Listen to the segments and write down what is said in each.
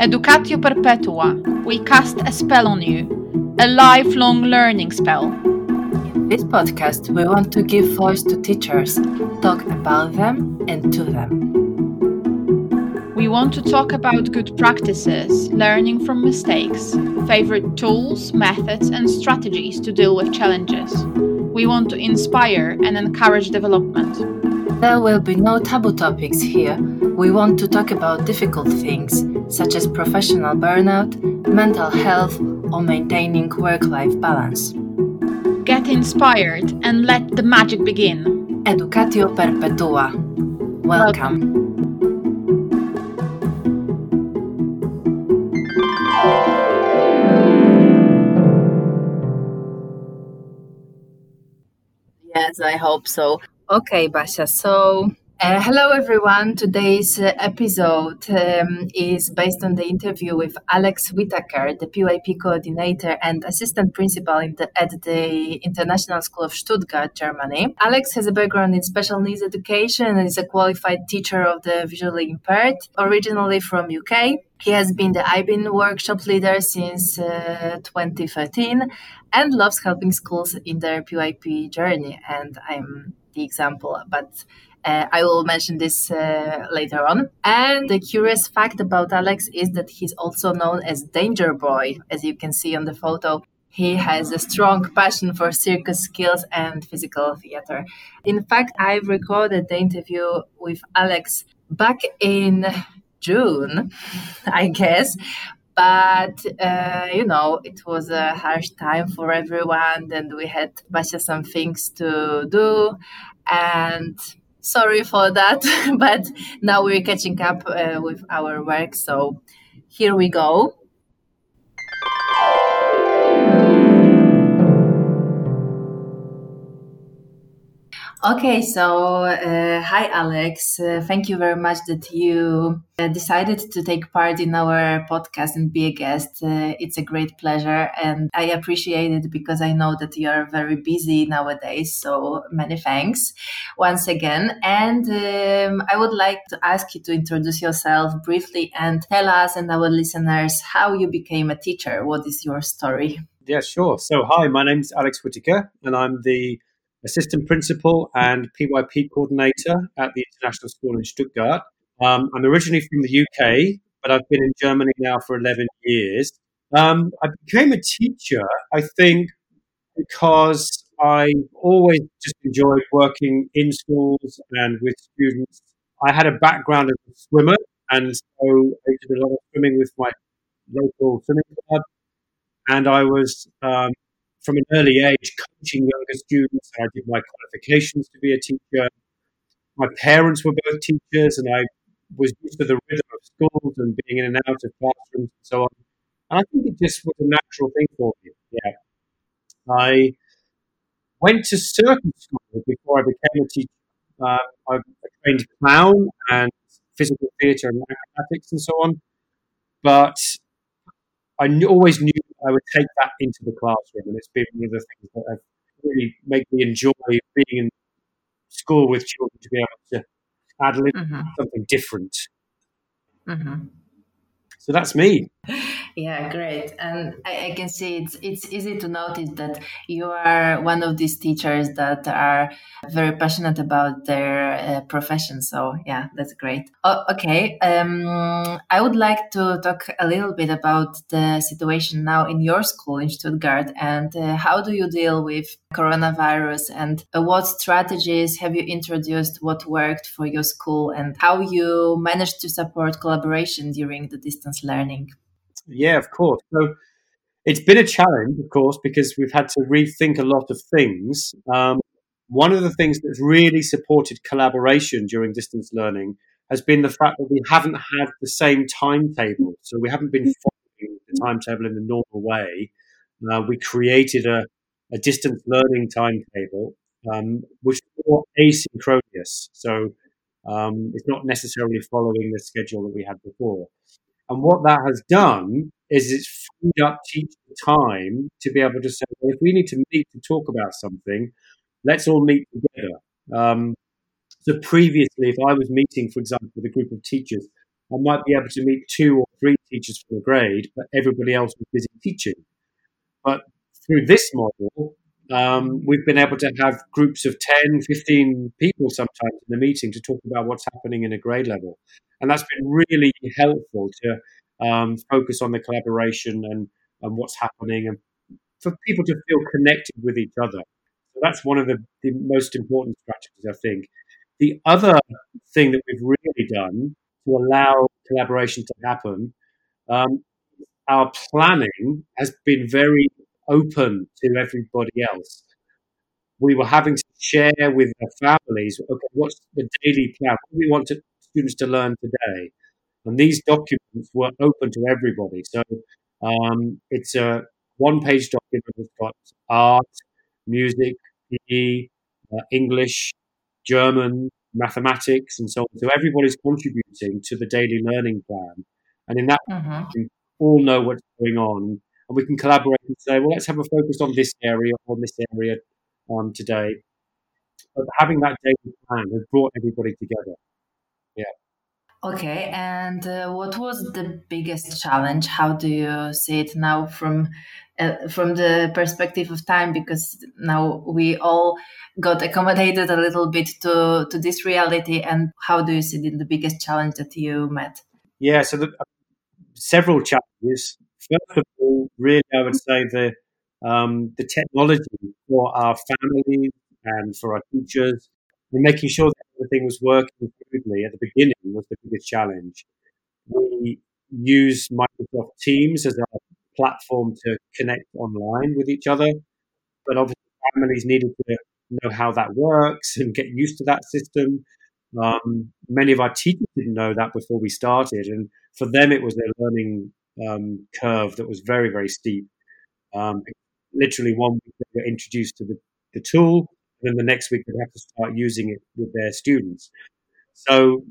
Educatio Perpetua we cast a spell on you, a lifelong learning spell. In this podcast, we want to give voice to teachers, talk about them and to them. We want to talk about good practices, learning from mistakes, favorite tools, methods, and strategies to deal with challenges. We want to inspire and encourage development. There will be no taboo topics here. We want to talk about difficult things, such as professional burnout, mental health, or maintaining work life balance. Get inspired and let the magic begin. Educatio Perpetua. Welcome. Welcome. Yes, I hope so. Okay, Basia. So, uh, hello everyone. Today's uh, episode um, is based on the interview with Alex Whitaker, the PYP coordinator and assistant principal the, at the International School of Stuttgart, Germany. Alex has a background in special needs education and is a qualified teacher of the visually impaired, originally from UK. He has been the IBEN workshop leader since uh, 2013 and loves helping schools in their PYP journey. And I'm the example, but uh, I will mention this uh, later on. And the curious fact about Alex is that he's also known as Danger Boy, as you can see on the photo. He has a strong passion for circus skills and physical theater. In fact, I recorded the interview with Alex back in June, I guess. But, uh, you know, it was a harsh time for everyone, and we had Basia some things to do. And sorry for that, but now we're catching up uh, with our work. So here we go. Okay, so uh, hi Alex. Uh, thank you very much that you uh, decided to take part in our podcast and be a guest. Uh, it's a great pleasure, and I appreciate it because I know that you are very busy nowadays. So many thanks once again. And um, I would like to ask you to introduce yourself briefly and tell us and our listeners how you became a teacher. What is your story? Yeah, sure. So, hi, my name is Alex Whitaker, and I'm the assistant principal and PYP coordinator at the International School in Stuttgart. Um, I'm originally from the UK, but I've been in Germany now for 11 years. Um, I became a teacher, I think, because I always just enjoyed working in schools and with students. I had a background as a swimmer, and so I did a lot of swimming with my local swimming club. And I was um, from an early age coaching younger students. I did my qualifications to be a teacher. My parents were both teachers, and I was used to the rhythm of schools and being in and out of classrooms and so on. And I think it just was a natural thing for me. Yeah. I went to circus school before I became a teacher. Uh, I trained clown and physical theatre and acrobatics and so on. But I knew, always knew I would take that into the classroom, and it's been one of the things that have really made me enjoy being in school with children to be able to add a little mm-hmm. something different. Mm-hmm. So that's me. Yeah, great. And I, I, can see it's it's easy to notice that you are one of these teachers that are very passionate about their uh, profession. So yeah, that's great. Oh, okay, um, I would like to talk a little bit about the situation now in your school in Stuttgart and uh, how do you deal with coronavirus and uh, what strategies have you introduced? What worked for your school and how you managed to support collaboration during the distance learning? Yeah, of course. So it's been a challenge, of course, because we've had to rethink a lot of things. Um, one of the things that's really supported collaboration during distance learning has been the fact that we haven't had the same timetable. So we haven't been following the timetable in the normal way. Uh, we created a, a, distance learning timetable, um, which is more asynchronous. So um, it's not necessarily following the schedule that we had before. And what that has done is it's freed up teacher time to be able to say, well, if we need to meet to talk about something, let's all meet together. Um, so previously, if I was meeting, for example, with a group of teachers, I might be able to meet two or three teachers from a grade, but everybody else was busy teaching. But through this model, um, we've been able to have groups of 10, 15 people sometimes in the meeting to talk about what's happening in a grade level. And that's been really helpful to um, focus on the collaboration and, and what's happening and for people to feel connected with each other. So that's one of the, the most important strategies, I think. The other thing that we've really done to allow collaboration to happen, um, our planning has been very open to everybody else. We were having to share with the families, okay, what's the daily plan? What we want to, students to learn today? And these documents were open to everybody. So um, it's a one page document that's got art, music, PE, uh, English, German, mathematics, and so on. So everybody's contributing to the daily learning plan. And in that, mm-hmm. we all know what's going on and we can collaborate and say, well, let's have a focus on this area or this area um, today. But having that daily plan has brought everybody together. Yeah. Okay, and uh, what was the biggest challenge? How do you see it now from uh, from the perspective of time? Because now we all got accommodated a little bit to to this reality. And how do you see the, the biggest challenge that you met? Yeah, so the, uh, several challenges. First of all, really, I would say the um, the technology for our families and for our teachers, and making sure that everything was working smoothly at the beginning was the biggest challenge. We use Microsoft Teams as a platform to connect online with each other, but obviously families needed to know how that works and get used to that system. Um, many of our teachers didn't know that before we started, and for them, it was their learning um, curve that was very, very steep. Um, literally, one week they were introduced to the, the tool, then the next week they'd have to start using it with their students. So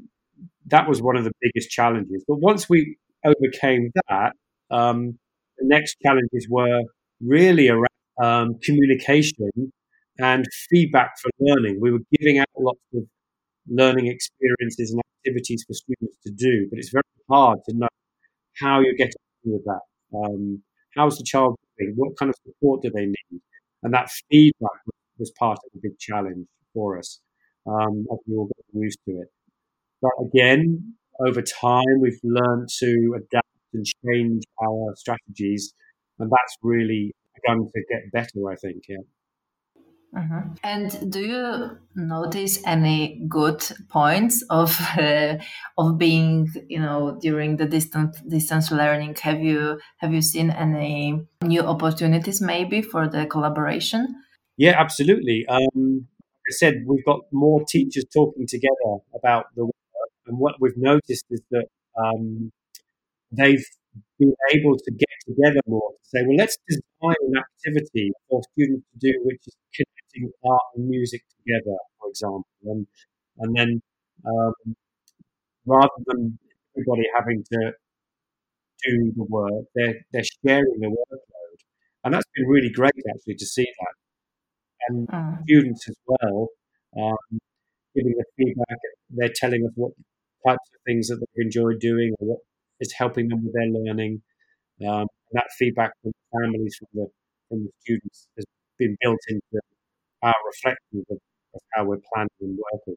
that was one of the biggest challenges. But once we overcame that, um, the next challenges were really around um, communication and feedback for learning. We were giving out lots of learning experiences and activities for students to do, but it's very hard to know how you're getting with that. Um, how's the child doing? What kind of support do they need? And that feedback was part of a big challenge for us um, as we all got used to it. But again, over time, we've learned to adapt and change our strategies, and that's really begun to get better, I think. Yeah. Mm-hmm. And do you notice any good points of uh, of being, you know, during the distance distance learning? Have you have you seen any new opportunities maybe for the collaboration? Yeah, absolutely. Um, like I said, we've got more teachers talking together about the work, and what we've noticed is that um, they've been able to get together more to say, well, let's design an activity for students to do, which is connecting art and music together, for example, and and then um, rather than everybody having to do the work, they're they're sharing the workload, and that's been really great actually to see that, and mm. students as well, um, giving the feedback. They're telling us what types of things that they've enjoyed doing or what is helping them with their learning. Um, and that feedback from the families, from the from the students, has been built into our reflections of, of how we're planning and working.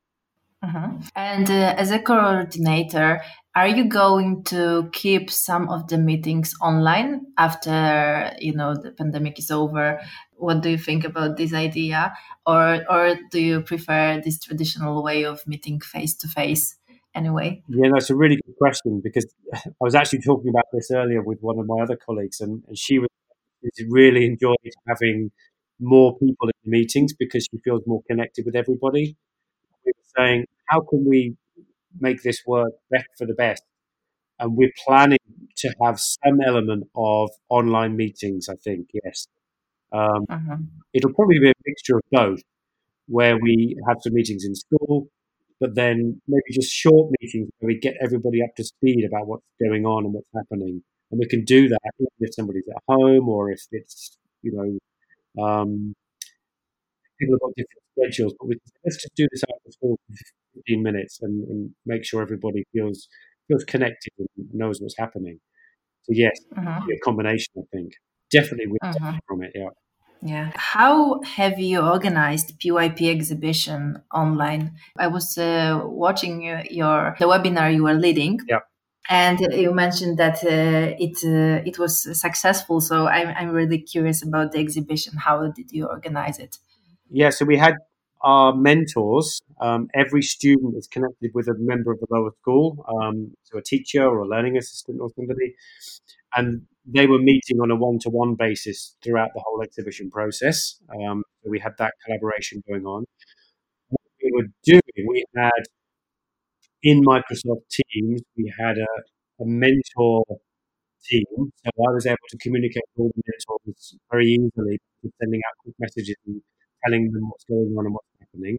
Mm-hmm. And uh, as a coordinator, are you going to keep some of the meetings online after you know the pandemic is over? What do you think about this idea, or or do you prefer this traditional way of meeting face to face? Anyway, yeah, that's a really good question because I was actually talking about this earlier with one of my other colleagues, and, and she was really enjoyed having more people in the meetings because she feels more connected with everybody. Saying, how can we make this work for the best? And we're planning to have some element of online meetings, I think, yes. Um, uh-huh. It'll probably be a mixture of both, where we have some meetings in school, but then maybe just short meetings where we get everybody up to speed about what's going on and what's happening. And we can do that if somebody's at home or if it's, you know, um, people have got different schedules, but we, let's just do this after school for 15 minutes and, and, make sure everybody feels feels connected and knows what's happening. So yes, Mhm. a combination. I think definitely we Mhm. from it. Yeah. Yeah. How have you organized PYP exhibition online? I was uh, watching your, your the webinar you were leading. Yeah. And you mentioned that uh, it uh, it was successful. So I'm I'm really curious about the exhibition. How did you organize it? Yeah, so we had our mentors. Um, every student is connected with a member of the lower school, um, so a teacher or a learning assistant or somebody, and they were meeting on a one-to-one basis throughout the whole exhibition process. Um, so we had that collaboration going on. What we were doing, we had in Microsoft Teams, we had a, a mentor team, so I was able to communicate with all the mentors very easily, sending out quick messages and telling them what's going on and what's happening.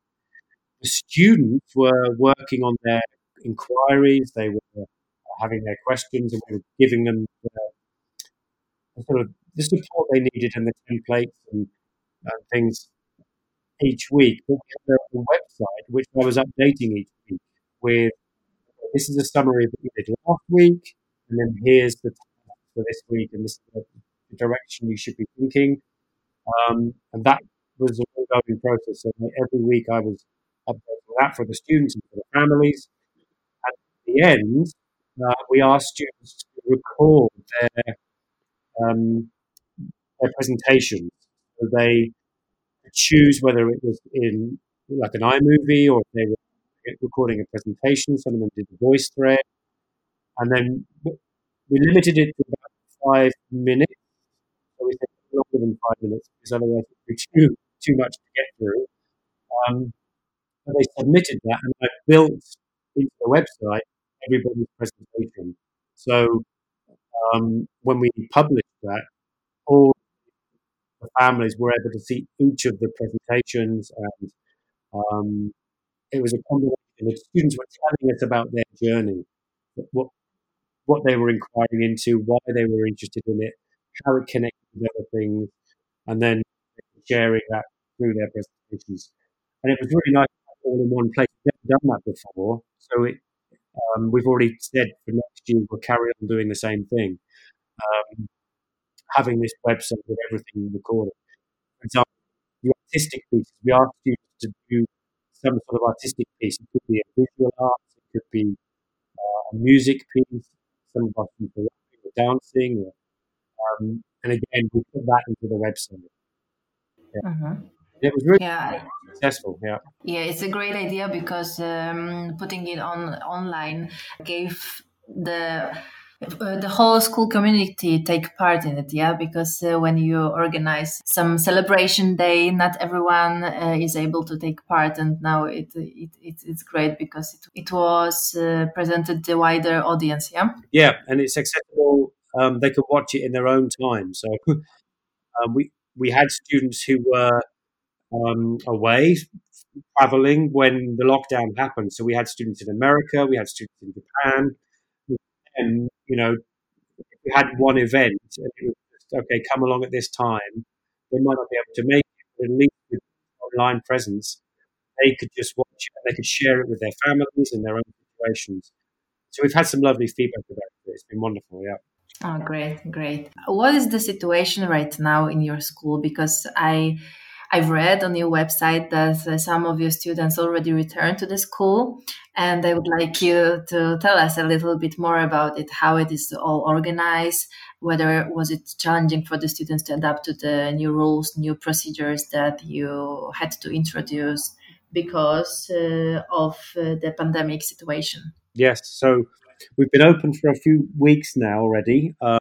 The students were working on their inquiries, they were having their questions, and we were giving them the, the sort of the support they needed and the templates and, and things each week. But we had a website which I was updating each week with this is a summary of what we did last week, and then here's the for this week, and this is the direction you should be thinking. Um, and that was an ongoing process. Like, every week I was updating that for the students and for the families. And at the end, uh, we asked students to record their um, their presentations. So they choose whether it was in like an iMovie or if they were recording a presentation. Some of them did the voice thread, and then we limited it to about five minutes. So we said longer than five minutes because otherwise it would be too too much to get through. Um, but they submitted that, and I built into the website everybody's presentation. So um, when we published that, all the families were able to see each of the presentations, and um, it was a combination. The students were telling us about their journey, what what they were inquiring into, why they were interested in it, how it connected with other things, and then sharing that through their presentations. And it was really nice all in one place. We've never done that before, so it, um, we've already said for next year we'll carry on doing the same thing, um, having this website with everything recorded. For example, the artistic pieces, we asked students to do some sort of artistic piece. It could be a visual art, it could be uh, a music piece, some of us rapping dancing, or, um, and again, we put that into the website. Mhm. It was really Yeah. successful. Yeah, Yeah, it's a great idea because um, putting it on online gave the uh, the whole school community take part in it. Yeah, because uh, when you organize some celebration day, not everyone uh, is able to take part, and now it, it, it it's great because it, it was uh, presented to wider audience. Yeah. yeah, and it's accessible. Um, they could watch it in their own time. So um, we we had students who were um, away traveling when the lockdown happened. So we had students in America, we had students in Japan, and you know, we had one event and it was just okay, come along at this time. They might not be able to make it, but at least with online presence, they could just watch it they could share it with their families and their own situations. So we've had some lovely feedback about it. It's been wonderful. Yeah. Oh, great, great. What is the situation right now in your school? Because I, I've read on your website that uh, some of your students already returned to the school, and I would like you to tell us a little bit more about it, how it is all organized, whether was it challenging for the students to adapt to the new rules, new procedures that you had to introduce because uh, of uh, the pandemic situation. Yes. So we've been open for a few weeks now already. Uh,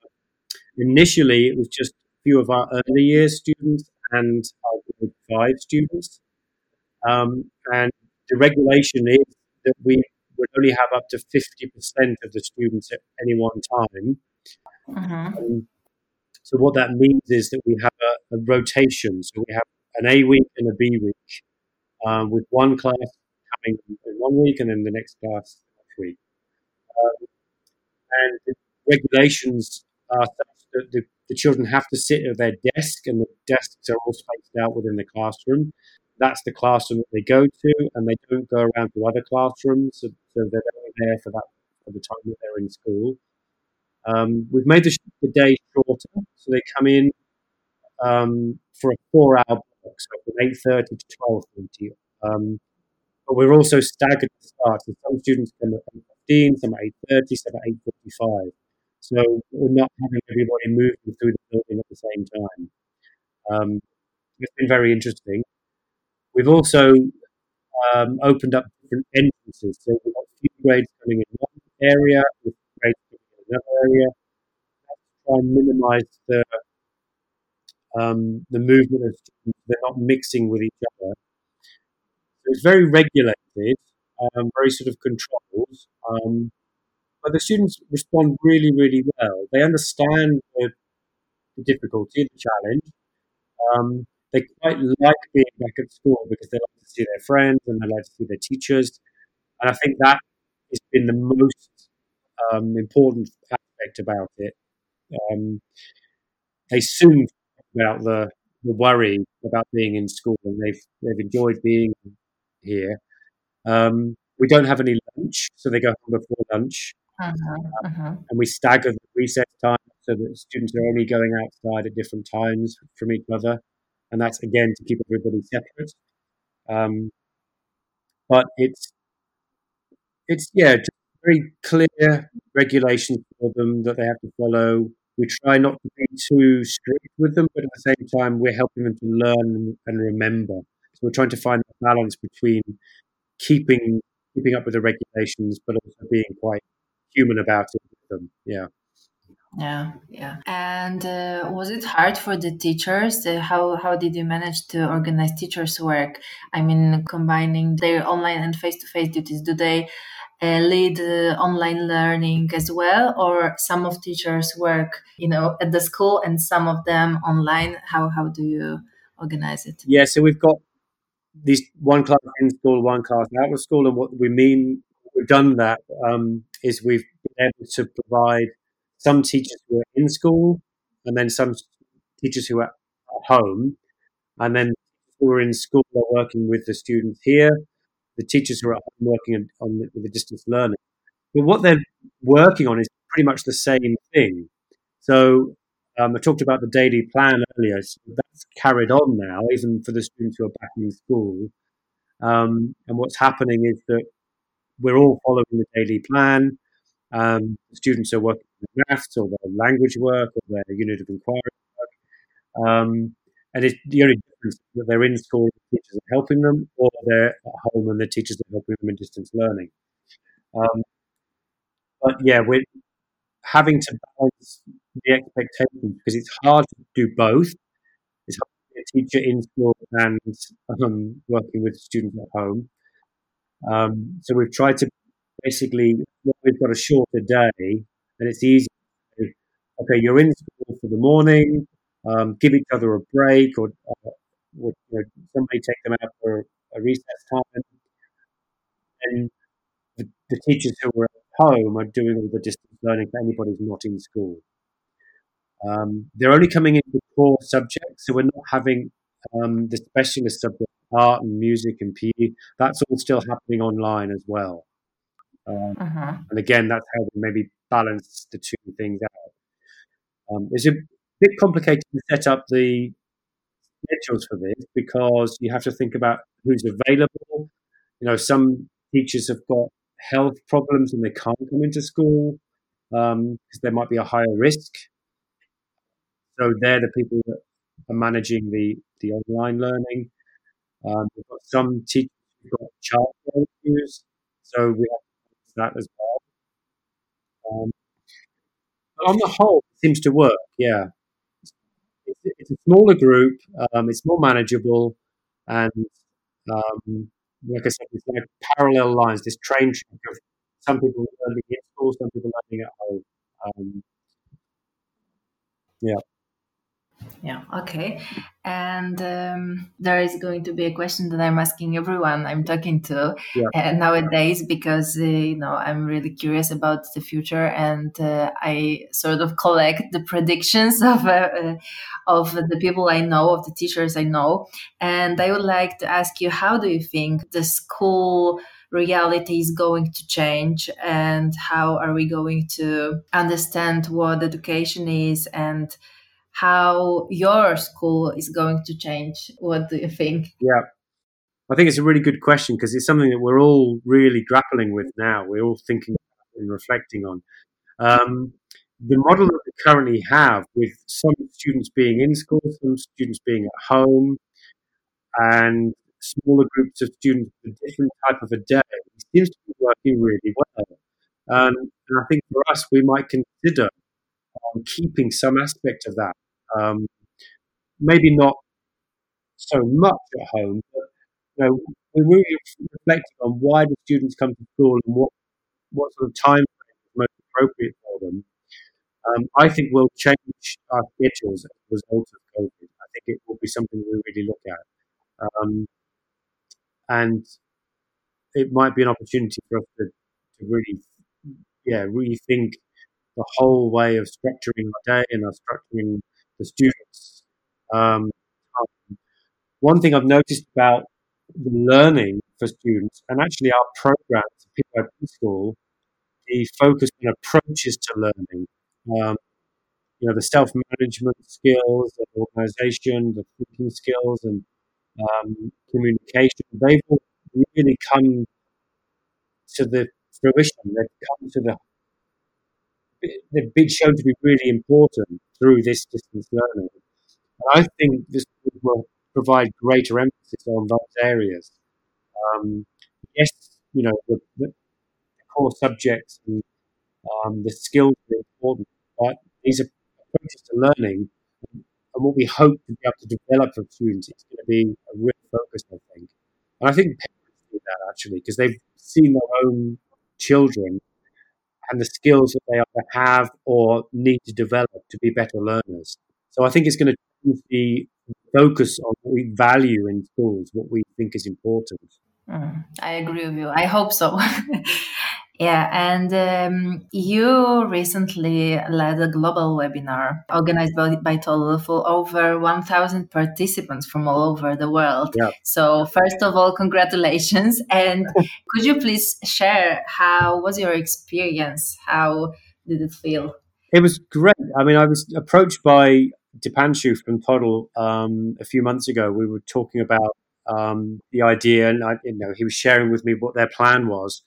initially, it was just a few of our early year students and our grade five students. Um, and the regulation is that we would only have up to 50% of the students at any one time. Mhm. Um, so what that means is that we have a, a rotation. So we have an A week and a B week, um, with one class coming in one week and then the next class next week. Um, and the regulations are such that the, the children have to sit at their desk, and the desks are all spaced out within the classroom. That's the classroom that they go to, and they don't go around to other classrooms. So, so they're only there for that at the time that they're in school. Um, we've made the, the, day shorter, so they come in um, for a four-hour block, so from eight thirty to twelve thirty. Um, but we're also staggered the start. So some students come at fifteen, some at eight thirty, some at eight forty-five. So we're not having everybody moving through the building at the same time. Um, it's been very interesting. We've also um, opened up different entrances. So we've got a few grades coming in one area, with grades coming in another area. Try and minimise the um, the movement of students. They're not mixing with each other. So it's very regulated, um, very sort of controlled. Um, but the students respond really, really well. They understand the, difficulty, the challenge. Um, they quite like being back at school because they like to see their friends and they like to see their teachers. And I think that has been the most um, important aspect about it. Um, they soon about the, the worry about being in school and they've, they've enjoyed being here. Um, we don't have any lunch, so they go home before lunch. Uh-huh, uh-huh. And we stagger the recess time so that students are only going outside at different times from each other and that's again to keep everybody separate. Um, but it's it's yeah, just very clear regulations for them that they have to follow. We try not to be too strict with them, but at the same time, we're helping them to learn and remember. So we're trying to find a balance between keeping keeping up with the regulations, but also being quite human about it with them. Yeah. Yeah, yeah. And uh, was it hard for the teachers? Uh, how how did you manage to organize teachers' work? I mean, combining their online and face to face duties. Do they uh, lead uh, online learning as well, or some of teachers work, you know, at the school and some of them online? How how do you organize it? Yeah, so we've got these one class in school, one class out of school, and what we mean we've done that um, is we've been able to provide some teachers who are in school, and then some teachers who are at home, and then who are in school are working with the students here. The teachers who are working on the, the distance learning. But what they're working on is pretty much the same thing. So um, I talked about the daily plan earlier. So that's carried on now, even for the students who are back in school. Um, and what's happening is that we're all following the daily plan. Um, students are working on maths or their language work or their unit of inquiry work. Um, and it's the only difference that they're in school, and the teachers are helping them, or they're at home and the teachers are helping them in distance learning. Um, but yeah, we're having to balance the expectations because it's hard to do both. It's hard to be a teacher in school and um, working with students at home. Um, so we've tried to basically we've got a shorter day and it's easy. Okay, you're in school for the morning. Um, give each other a break, or, uh, or you know, somebody take them out for a recess time. And the, the teachers who are at home are doing all the distance learning for anybody who's not in school. Um, they're only coming in with core subjects, so we're not having um, the specialist subject, art and music and PE. That's all still happening online as well. Um, uh-huh. And again, that's how we maybe balance the two things out. Um, it's a bit complicated to set up the schedules for this because you have to think about who's available. You know, some teachers have got health problems and they can't come into school because um, there might be a higher risk. So they're the people that are managing the, the online learning. Um, we've got some teachers who've got childcare issues, so we have that as well. Um, but on the whole, it seems to work. Yeah, it's, it's a smaller group. Um, it's more manageable, and um, like I said, it's like parallel lines. This train track of some people learning at school, some people learning at home. Um, yeah. Yeah, okay. And um, there is going to be a question that I'm asking everyone I'm talking to yeah. uh, nowadays because, uh, you know, I'm really curious about the future and uh, I sort of collect the predictions of, uh, uh, of the people I know, of the teachers I know. And I would like to ask you, how do you think the school reality is going to change and how are we going to understand what education is and how your school is going to change. What do you think? Yeah. I think it's a really good question because it's something that we're all really grappling with now. We're all thinking and reflecting on. Um, the model that we currently have, with some students being in school, some students being at home, and smaller groups of students with a different type of a day, seems to be working really well. Um, and I think for us, we might consider um, keeping some aspect of that. Um, maybe not so much at home, but you know, we're really reflecting on why do students come to school and what what sort of time frame is most appropriate for them. Um, I think we'll change our schedules as a result of COVID. I think it will be something we really look at. Um, and it might be an opportunity for us to, to really, yeah, rethink the whole way of structuring our day and our structuring the students. Um, one thing I've noticed about the learning for students and actually our programs at School, the focus on approaches to learning. Um, you know, the self-management skills, the organization, the thinking skills, and um, communication, they've really come to the fruition. They've come to the they've been shown to be really important through this distance learning. And I think this will provide greater emphasis on those areas. Um, yes, you know, the, the, core subjects and um, the skills are important, but these approaches to learning and what we hope to be able to develop for students is going to be a real focus, I think. And I think parents do that actually because they've seen their own children and the skills that they either have or need to develop to be better learners. So I think it's going to change the focus on what we value in schools, what we think is important. Mm, I agree with you. I hope so. Yeah, and um, you recently led a global webinar organized by, by Toddle for over 1,000 participants from all over the world. Yeah. So, first of all, congratulations. And could you please share how was your experience? How did it feel? It was great. I mean, I was approached by Dipanshu from Toddle um, a few months ago. We were talking about um, the idea, and I, you know, he was sharing with me what their plan was.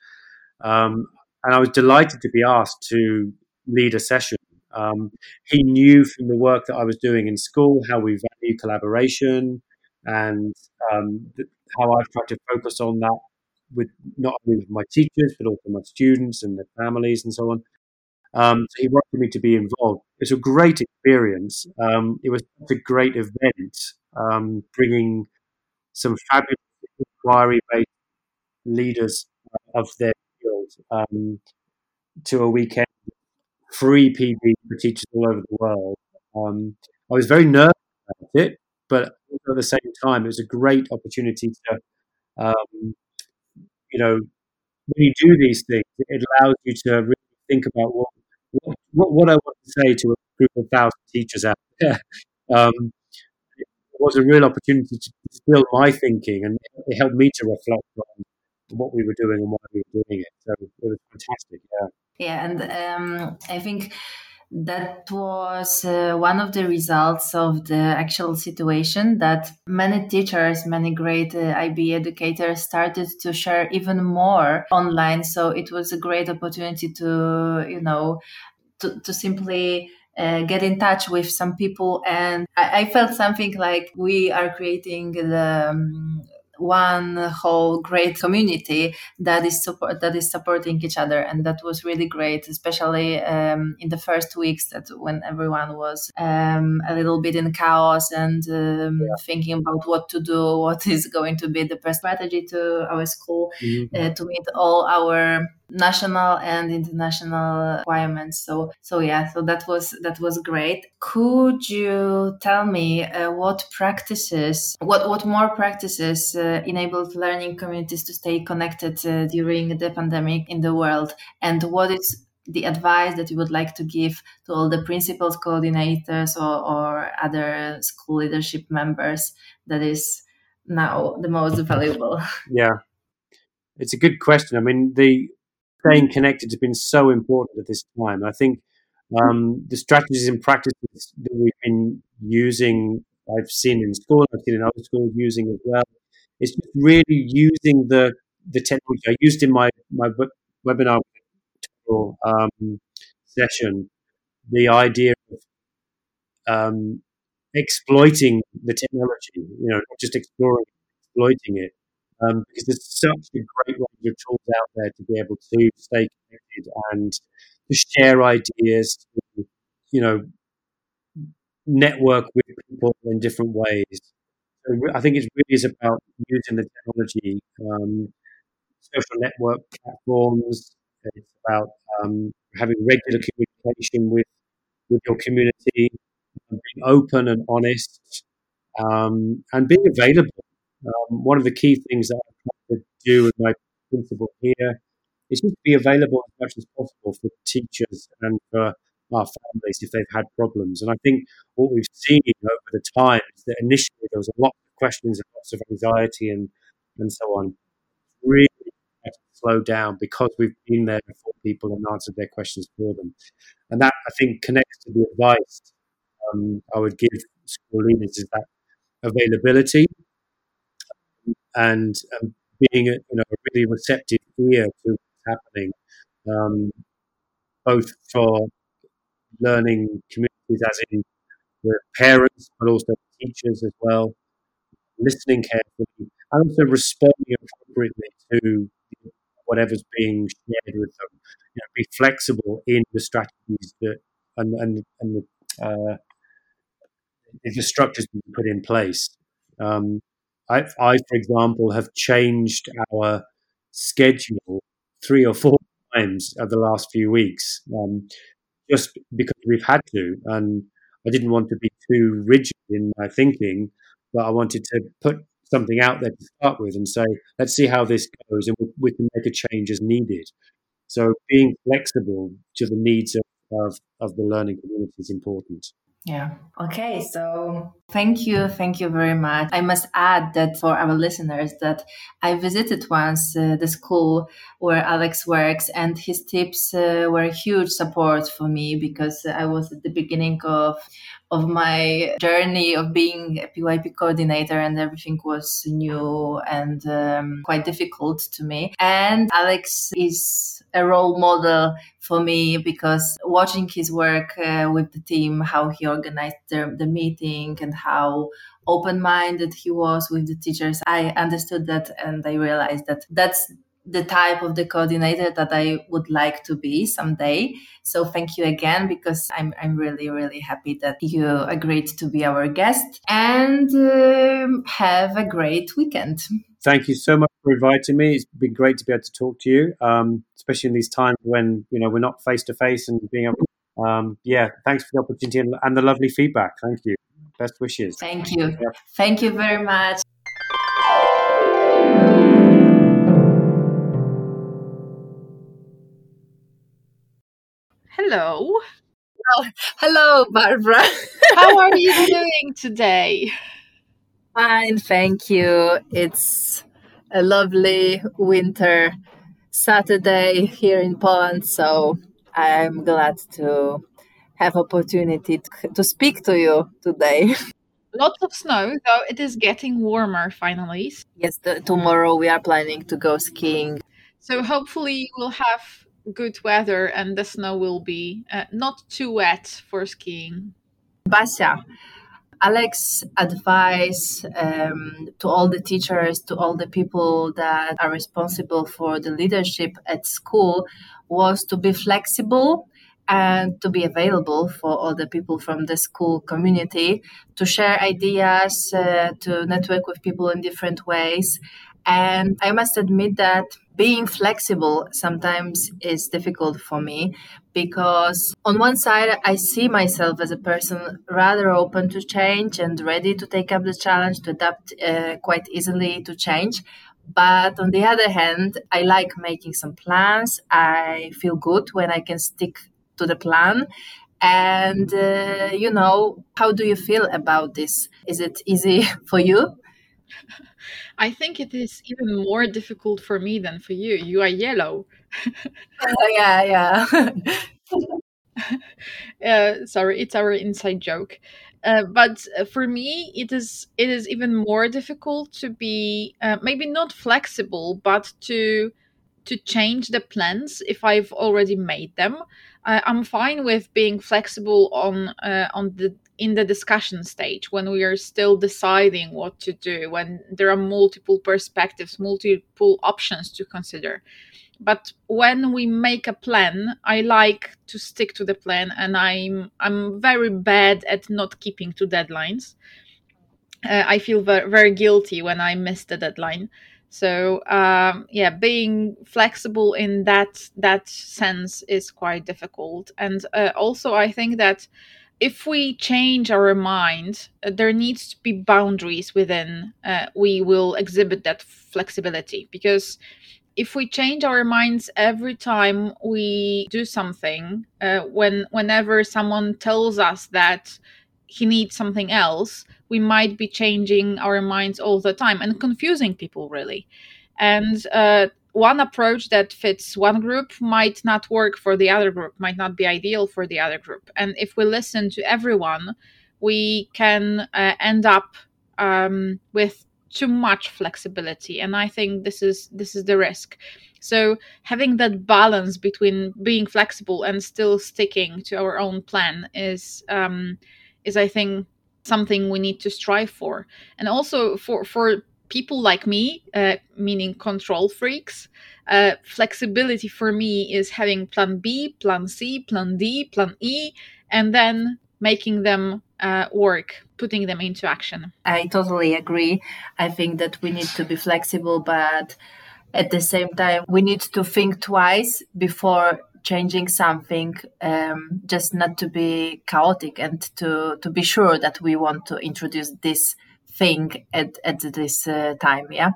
Um, and I was delighted to be asked to lead a session. Um, he knew from the work that I was doing in school how we value collaboration and um, th- how I've tried to focus on that with not only with my teachers but also my students and their families and so on. Um, so he wanted me to be involved. It's a great experience. Um, it was a great event, um, bringing some fabulous inquiry-based leaders of their um, to a weekend free PD for teachers all over the world. Um, I was very nervous about it, but at the same time, it was a great opportunity to, um, you know, when you do these things, it allows you to really think about what what, what I want to say to a group of thousand teachers out there. um, it was a real opportunity to distill my thinking, and it helped me to reflect on what we were doing and why we were doing it. So it was fantastic. Yeah. Yeah, and um, I think that was uh, one of the results of the actual situation that many teachers, many great uh, IB educators started to share even more online. So it was a great opportunity to, you know, to, to simply uh, get in touch with some people and I, I, felt something like we are creating the um, one whole great community that is support that is supporting each other and that was really great especially um, in the first weeks that when everyone was um, a little bit in chaos and um, yeah. thinking about what to do what is going to be the best strategy to our school mm-hmm. uh, to meet all our national and international requirements. So so yeah so that was that was great. Could you tell me uh, what practices what what more practices uh, enabled learning communities to stay connected uh, during the pandemic in the world? And what is the advice that you would like to give to all the principals coordinators or, or other school leadership members that is now the most valuable? Yeah. It's a good question. I mean, the staying connected has been so important at this time. I think um, the strategies and practices that we've been using, I've seen in school, I've seen in other schools using as well. It's just really using the the technology I used in my my webinar um, session. The idea of um, exploiting the technology, you know, not just exploring, exploiting it, um, because there's such a great range of tools out there to be able to stay connected and to share ideas, to, you know, network with people in different ways. So I think it really is about using the technology, um, social network platforms. It's about um, having regular communication with with your community, being open and honest, um, and being available. Um, one of the key things that I try to do with my principal here is just be available as much as possible for teachers and for our families if they've had problems. And I think what we've seen over the time is that initially there was a lot of questions and lots of anxiety and, and so on. Really slow down because we've been there for people and answered their questions for them. And that I think connects to the advice um, I would give school leaders is that availability and um, being a, you know a really receptive ear to what's happening, um, both for learning communities, as in the parents, but also teachers as well, listening carefully, and also responding appropriately to whatever's being shared with them. You know, be flexible in the strategies that and and, and the, uh, the structures being put in place. Um, I, I, for example, have changed our schedule three or four times over the last few weeks, um, just because we've had to. And I didn't want to be too rigid in my thinking, but I wanted to put something out there to start with and say, let's see how this goes, and we, we can make a change as needed. So being flexible to the needs of, of, of the learning community is important. Yeah. Okay. So thank you. Thank you very much. I must add that for our listeners that I visited once uh, the school where Alex works and his tips uh, were a huge support for me because I was at the beginning of of my journey of being a PYP coordinator and everything was new and um, quite difficult to me. And Alex is a role model for me because watching his work uh, with the team, how he organized the, the meeting and how open minded he was with the teachers, I understood that and I realized that that's the type of the coordinator that I would like to be someday. So thank you again because I'm I'm really really happy that you agreed to be our guest and um, have a great weekend. Thank you so much for inviting me. It's been great to be able to talk to you, um, especially in these times when you know we're not face to face and being able. Um, yeah, thanks for the opportunity and, and, the lovely feedback. Thank you. Best wishes. Thank you. Yeah. Thank you very much. Hello. Oh, hello, Barbara. How are you doing today? Fine, thank you. It's a lovely winter Saturday here in Poland, so I'm glad to have opportunity to speak to you today. Lots of snow, though it is getting warmer finally. Yes, the, tomorrow we are planning to go skiing. So hopefully we'll have good weather and the snow will be uh, not too wet for skiing. Basia, Alex advice um, to all the teachers, to all the people that are responsible for the leadership at school was to be flexible and to be available for all the people from the school community to share ideas, uh, to network with people in different ways. And I must admit that being flexible sometimes is difficult for me because on one side i see myself as a person rather open to change and ready to take up the challenge to adapt uh, quite easily to change. But on the other hand i like making some plans. I feel good when i can stick to the plan. And uh, you know how do you feel about this? Is it easy for you I think it is even more difficult for me than for you. You are yellow. Uh, yeah, yeah. uh, sorry, it's our inside joke. Uh, but uh, for me, it is it is even more difficult to be uh, maybe not flexible, but to to change the plans if I've already made them. I'm fine with being flexible on uh, on the in the discussion stage when we are still deciding what to do when there are multiple perspectives multiple options to consider. But when we make a plan i like to stick to the plan and i'm i'm very bad at not keeping to deadlines. Uh, i feel very, very guilty when i miss the deadline so um, yeah being flexible in that that sense is quite difficult and uh, also i think that if we change our mind, uh, there needs to be boundaries within. Uh, we will exhibit that flexibility because if we change our minds every time we do something, uh, when whenever someone tells us that he needs something else, we might be changing our minds all the time and confusing people really. And uh, one approach that fits one group might not work for the other group, might not be ideal for the other group. And if we listen to everyone, we can uh, end up um, with too much flexibility and i think this is this is the risk so having that balance between being flexible and still sticking to our own plan is um, is i think something we need to strive for and also for for people like me, uh, meaning control freaks, uh, flexibility for me is having plan B, plan C, plan D, plan E, and then making them uh, work, putting them into action. I totally agree. I think that we need to be flexible, but at the same time, we need to think twice before changing something um, just not to be chaotic and to to be sure that we want to introduce this thing at, at this uh, time yeah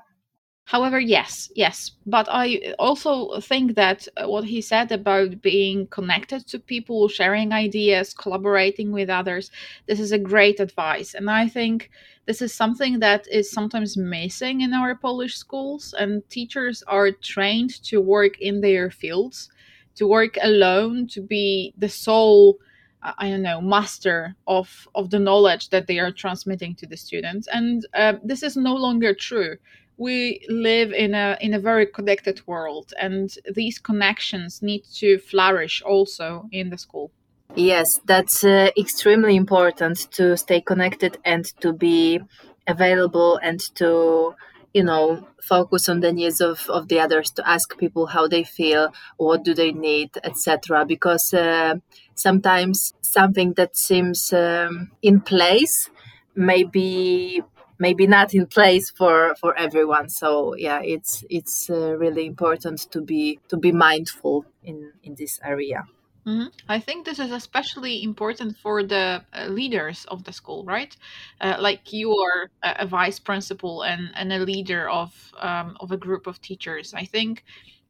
However, yes, yes. But I also think that uh, what he said about being connected to people, sharing ideas, collaborating with others, this is a great advice. And I think this is something that is sometimes missing in our Polish schools. And teachers are trained to work in their fields, to work alone, to be the sole I don't know, master of of the knowledge that they are transmitting to the students, and uh, this is no longer true. We live in a in a very connected world, and these connections need to flourish also in the school. Yes, that's uh, extremely important to stay connected and to be available and to you know focus on the needs of, of the others to ask people how they feel what do they need etc because uh, sometimes something that seems um, in place maybe maybe not in place for for everyone. So yeah it's it's uh, really important to be to be mindful in in this area Mm-hmm. I think this is especially important for the uh, leaders of the school, right? Uh, like you are a, a, vice principal and, and a leader of um, of a group of teachers. I think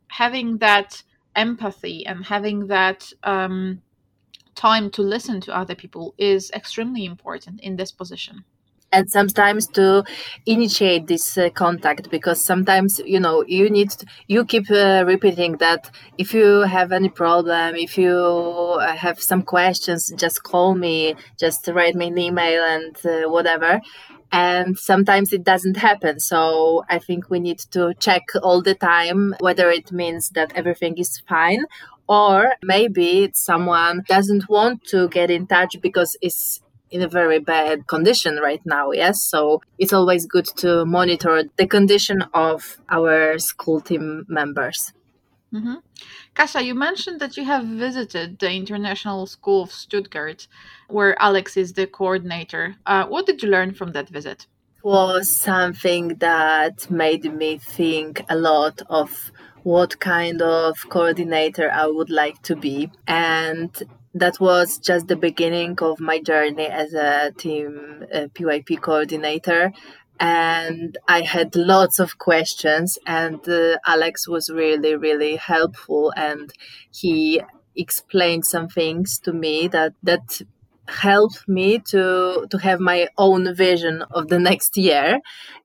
having that empathy and having that um, time to listen to other people is extremely important in this position and sometimes to initiate this uh, contact because sometimes you know you need to, you keep uh, repeating that if you have any problem if you uh, have some questions just call me just write me an email and uh, whatever. And sometimes it doesn't happen. So i think we need to check all the time whether it means that everything is fine or maybe someone doesn't want to get in touch because it's in a very bad condition right now yes so it's always good to monitor the condition of our school team members mm-hmm. Kasia, you mentioned that you have visited the International School of Stuttgart, where Alex is the coordinator. Uh, what did you learn from that visit? was something that made me think a lot of what kind of coordinator I would like to be. And that was just the beginning of my journey as a team uh, PYP coordinator. And I had lots of questions, and uh, Alex was really, really helpful. And he explained some things to me that that helped me to to have my own vision of the next year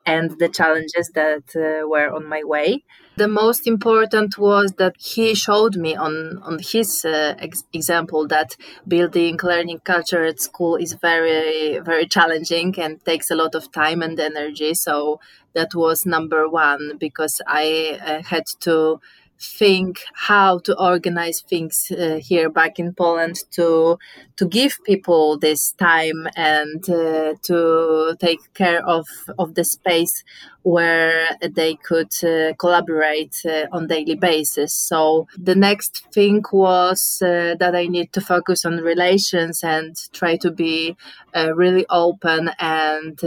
and the challenges that uh, were on my way the most important was that he showed me on on his uh, ex- example that building learning culture at school is very very challenging and takes a lot of time and energy. So that was number one because i uh, had to think how to organize things uh, here back in Poland to to give people this time and uh, to take care of of the space where they could uh, collaborate uh, on daily basis so the next thing was uh, that i need to focus on relations and try to be uh, really open and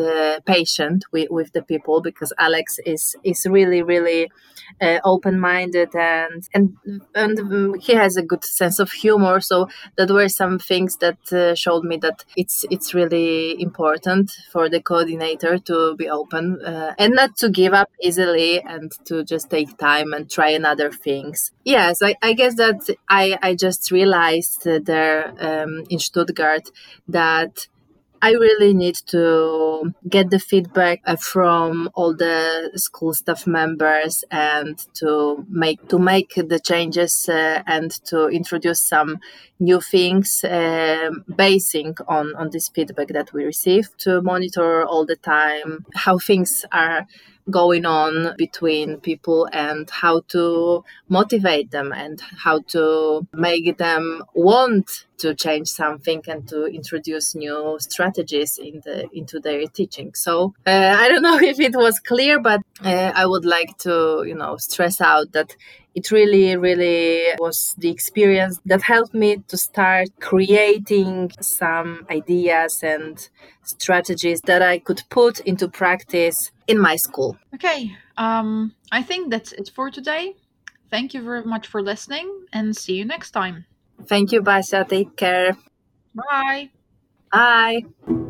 patient with, with the people because alex is is really really open minded and and and he has a good sense of humor. So that were some things that uh, showed me that it's it's really important for the coordinator to be open uh, and not to give up easily and to just take time and try another things. Yes, I, I guess that I I just realized there um, in Stuttgart that I really need to get the feedback uh, from all the school staff members and to make to make the changes uh, and to introduce some new things uh, basing on on this feedback that we receive to monitor all the time how things are going on between people and how to motivate them and how to make them want to change something and to introduce new strategies in the into their teaching. So uh, i don't know if it was clear but uh, i would like to you know stress out that it really really was the experience that helped me to start creating some ideas and strategies that i could put into practice in my school. Okay, um, I think that's it for today. Thank you very much for listening and see you next time. Thank you, Basia. Take care. Bye. Bye.